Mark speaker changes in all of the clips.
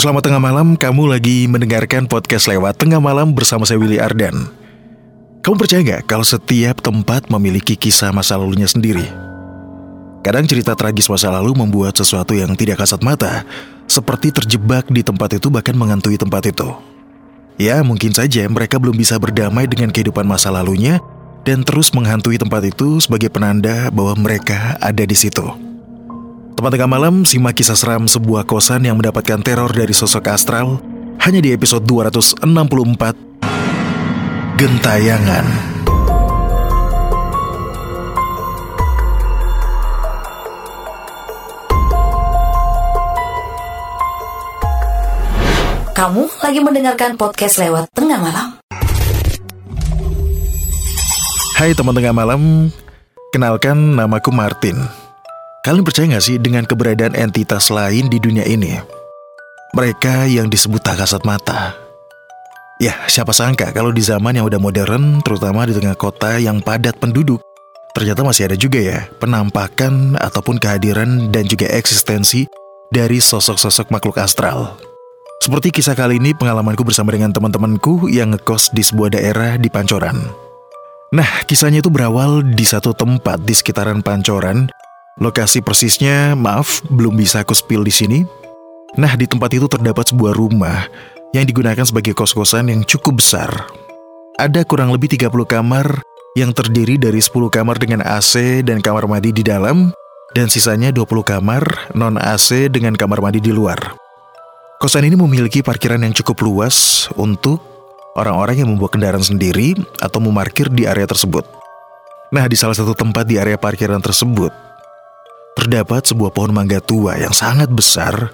Speaker 1: Selamat tengah malam, kamu lagi mendengarkan podcast lewat tengah malam bersama saya Willy Ardan. Kamu percaya gak kalau setiap tempat memiliki kisah masa lalunya sendiri? Kadang cerita tragis masa lalu membuat sesuatu yang tidak kasat mata, seperti terjebak di tempat itu bahkan mengantui tempat itu. Ya, mungkin saja mereka belum bisa berdamai dengan kehidupan masa lalunya dan terus menghantui tempat itu sebagai penanda bahwa mereka ada di situ. Teman tengah malam, simak kisah seram sebuah kosan yang mendapatkan teror dari sosok astral hanya di episode 264 Gentayangan.
Speaker 2: Kamu lagi mendengarkan podcast lewat tengah malam.
Speaker 1: Hai teman tengah malam, kenalkan namaku Martin. Kalian percaya gak sih dengan keberadaan entitas lain di dunia ini? Mereka yang disebut tak kasat mata. Ya, siapa sangka kalau di zaman yang udah modern, terutama di tengah kota yang padat penduduk, ternyata masih ada juga ya penampakan ataupun kehadiran dan juga eksistensi dari sosok-sosok makhluk astral. Seperti kisah kali ini pengalamanku bersama dengan teman-temanku yang ngekos di sebuah daerah di Pancoran. Nah, kisahnya itu berawal di satu tempat di sekitaran Pancoran. Lokasi persisnya, maaf, belum bisa aku spill di sini. Nah, di tempat itu terdapat sebuah rumah yang digunakan sebagai kos-kosan yang cukup besar. Ada kurang lebih 30 kamar yang terdiri dari 10 kamar dengan AC dan kamar mandi di dalam, dan sisanya 20 kamar non-AC dengan kamar mandi di luar. Kosan ini memiliki parkiran yang cukup luas untuk orang-orang yang membawa kendaraan sendiri atau memarkir di area tersebut. Nah, di salah satu tempat di area parkiran tersebut, terdapat sebuah pohon mangga tua yang sangat besar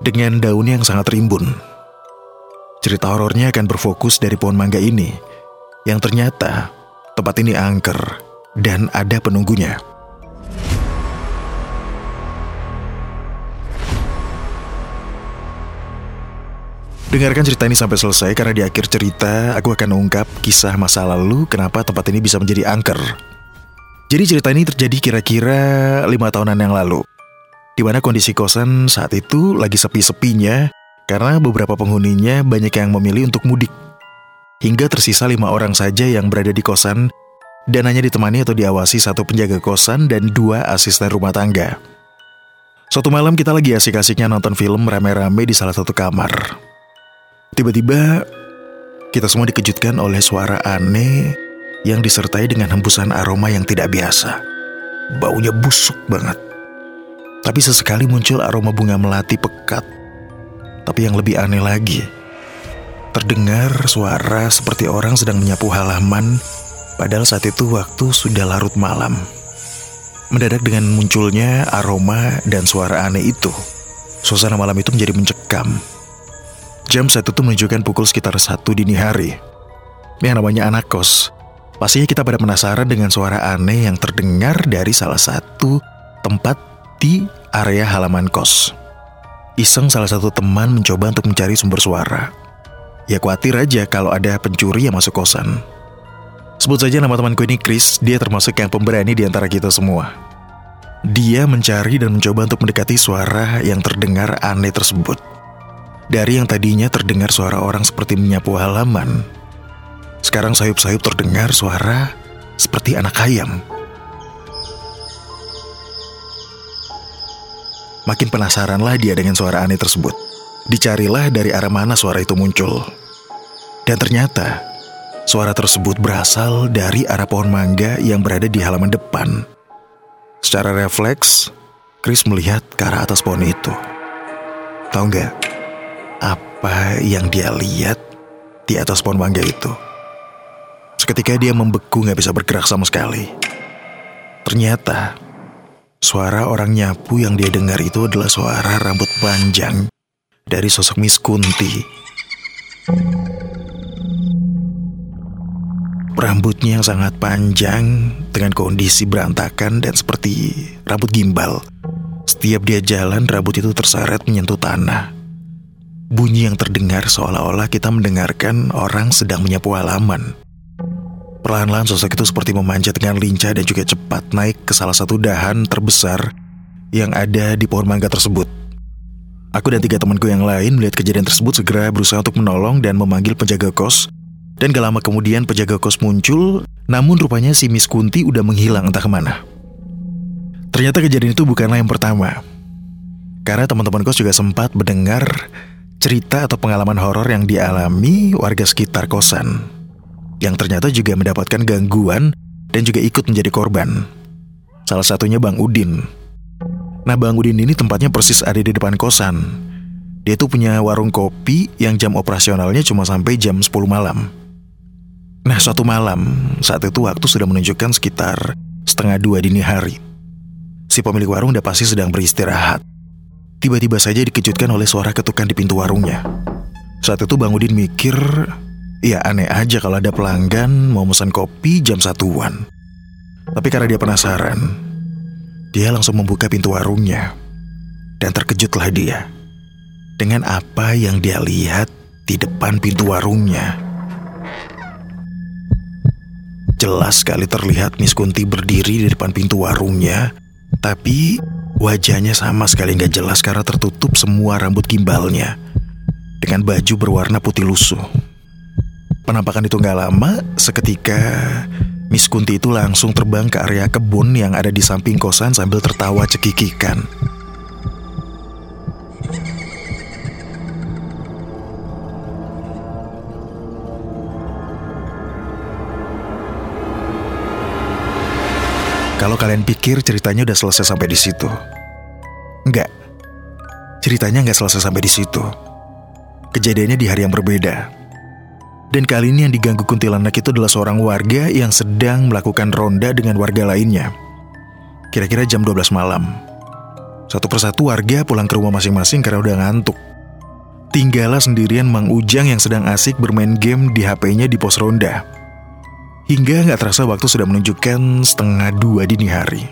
Speaker 1: dengan daunnya yang sangat rimbun. Cerita horornya akan berfokus dari pohon mangga ini, yang ternyata tempat ini angker dan ada penunggunya. Dengarkan cerita ini sampai selesai karena di akhir cerita aku akan ungkap kisah masa lalu kenapa tempat ini bisa menjadi angker. Jadi cerita ini terjadi kira-kira lima tahunan yang lalu. Di mana kondisi kosan saat itu lagi sepi-sepinya karena beberapa penghuninya banyak yang memilih untuk mudik. Hingga tersisa lima orang saja yang berada di kosan dan hanya ditemani atau diawasi satu penjaga kosan dan dua asisten rumah tangga. Suatu malam kita lagi asik-asiknya nonton film rame-rame di salah satu kamar. Tiba-tiba kita semua dikejutkan oleh suara aneh yang disertai dengan hembusan aroma yang tidak biasa. Baunya busuk banget. Tapi sesekali muncul aroma bunga melati pekat. Tapi yang lebih aneh lagi, terdengar suara seperti orang sedang menyapu halaman padahal saat itu waktu sudah larut malam. Mendadak dengan munculnya aroma dan suara aneh itu, suasana malam itu menjadi mencekam. Jam saat itu menunjukkan pukul sekitar satu dini hari. Yang namanya anak kos. Pastinya kita pada penasaran dengan suara aneh yang terdengar dari salah satu tempat di area halaman kos. Iseng salah satu teman mencoba untuk mencari sumber suara. Ya khawatir aja kalau ada pencuri yang masuk kosan. Sebut saja nama temanku ini Chris, dia termasuk yang pemberani di antara kita semua. Dia mencari dan mencoba untuk mendekati suara yang terdengar aneh tersebut. Dari yang tadinya terdengar suara orang seperti menyapu halaman, sekarang sayup-sayup terdengar suara seperti anak ayam. Makin penasaranlah dia dengan suara aneh tersebut. Dicarilah dari arah mana suara itu muncul. Dan ternyata, suara tersebut berasal dari arah pohon mangga yang berada di halaman depan. Secara refleks, Chris melihat ke arah atas pohon itu. Tahu nggak apa yang dia lihat di atas pohon mangga itu? Seketika dia membeku nggak bisa bergerak sama sekali. Ternyata suara orang nyapu yang dia dengar itu adalah suara rambut panjang dari sosok Miss Kunti. Rambutnya yang sangat panjang dengan kondisi berantakan dan seperti rambut gimbal. Setiap dia jalan, rambut itu terseret menyentuh tanah. Bunyi yang terdengar seolah-olah kita mendengarkan orang sedang menyapu halaman. Perlahan-lahan sosok itu seperti memanjat dengan lincah dan juga cepat naik ke salah satu dahan terbesar yang ada di pohon mangga tersebut. Aku dan tiga temanku yang lain melihat kejadian tersebut segera berusaha untuk menolong dan memanggil penjaga kos. Dan gak lama kemudian penjaga kos muncul, namun rupanya si Miss Kunti udah menghilang entah ke mana. Ternyata kejadian itu bukanlah yang pertama. Karena teman-teman kos juga sempat mendengar cerita atau pengalaman horor yang dialami warga sekitar kosan. Yang ternyata juga mendapatkan gangguan dan juga ikut menjadi korban. Salah satunya Bang Udin. Nah Bang Udin ini tempatnya persis ada di depan kosan. Dia tuh punya warung kopi yang jam operasionalnya cuma sampai jam 10 malam. Nah suatu malam, saat itu waktu sudah menunjukkan sekitar setengah dua dini hari. Si pemilik warung udah pasti sedang beristirahat. Tiba-tiba saja dikejutkan oleh suara ketukan di pintu warungnya. Saat itu Bang Udin mikir, ya aneh aja kalau ada pelanggan mau pesan kopi jam satuan. Tapi karena dia penasaran, dia langsung membuka pintu warungnya. Dan terkejutlah dia dengan apa yang dia lihat di depan pintu warungnya. Jelas sekali terlihat Miss Kunti berdiri di depan pintu warungnya, tapi wajahnya sama sekali nggak jelas karena tertutup semua rambut gimbalnya dengan baju berwarna putih lusuh. Penampakan itu nggak lama, seketika Miss Kunti itu langsung terbang ke area kebun yang ada di samping kosan sambil tertawa cekikikan. Kalau kalian pikir ceritanya udah selesai sampai di situ, enggak. Ceritanya nggak selesai sampai di situ. Kejadiannya di hari yang berbeda. Dan kali ini yang diganggu kuntilanak itu adalah seorang warga yang sedang melakukan ronda dengan warga lainnya. Kira-kira jam 12 malam. Satu persatu warga pulang ke rumah masing-masing karena udah ngantuk. Tinggallah sendirian Mang Ujang yang sedang asik bermain game di HP-nya di pos ronda. Hingga nggak terasa waktu sudah menunjukkan setengah dua dini hari.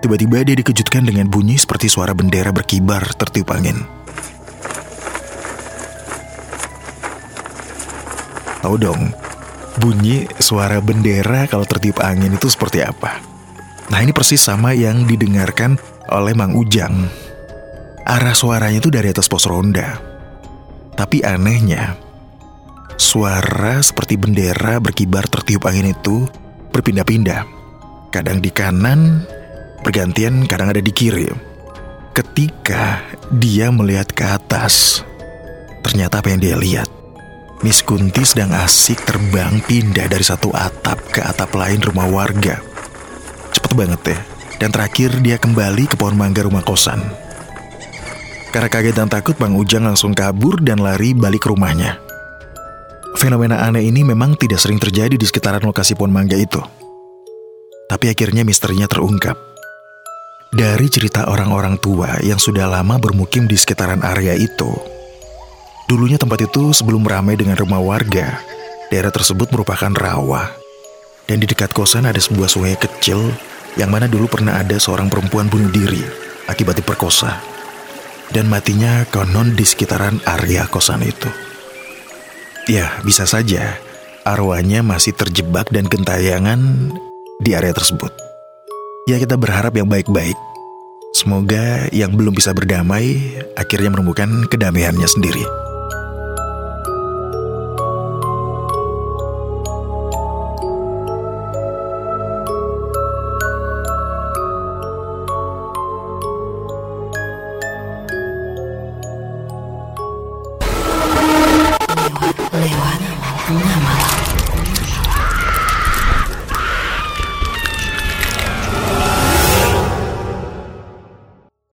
Speaker 1: Tiba-tiba dia dikejutkan dengan bunyi seperti suara bendera berkibar tertiup angin. Tahu dong, bunyi suara bendera kalau tertiup angin itu seperti apa? Nah ini persis sama yang didengarkan oleh Mang Ujang. Arah suaranya itu dari atas pos ronda. Tapi anehnya, suara seperti bendera berkibar tertiup angin itu berpindah-pindah. Kadang di kanan, bergantian kadang ada di kiri. Ketika dia melihat ke atas, ternyata apa yang dia lihat Miss Kunti sedang asik terbang pindah dari satu atap ke atap lain rumah warga. Cepet banget ya. Dan terakhir dia kembali ke pohon mangga rumah kosan. Karena kaget dan takut Bang Ujang langsung kabur dan lari balik ke rumahnya. Fenomena aneh ini memang tidak sering terjadi di sekitaran lokasi pohon mangga itu. Tapi akhirnya misterinya terungkap. Dari cerita orang-orang tua yang sudah lama bermukim di sekitaran area itu, Dulunya tempat itu sebelum ramai dengan rumah warga, daerah tersebut merupakan rawa. Dan di dekat kosan ada sebuah sungai kecil yang mana dulu pernah ada seorang perempuan bunuh diri akibat diperkosa. Dan matinya konon di sekitaran area kosan itu. Ya, bisa saja arwahnya masih terjebak dan gentayangan di area tersebut. Ya kita berharap yang baik-baik. Semoga yang belum bisa berdamai akhirnya menemukan kedamaiannya sendiri.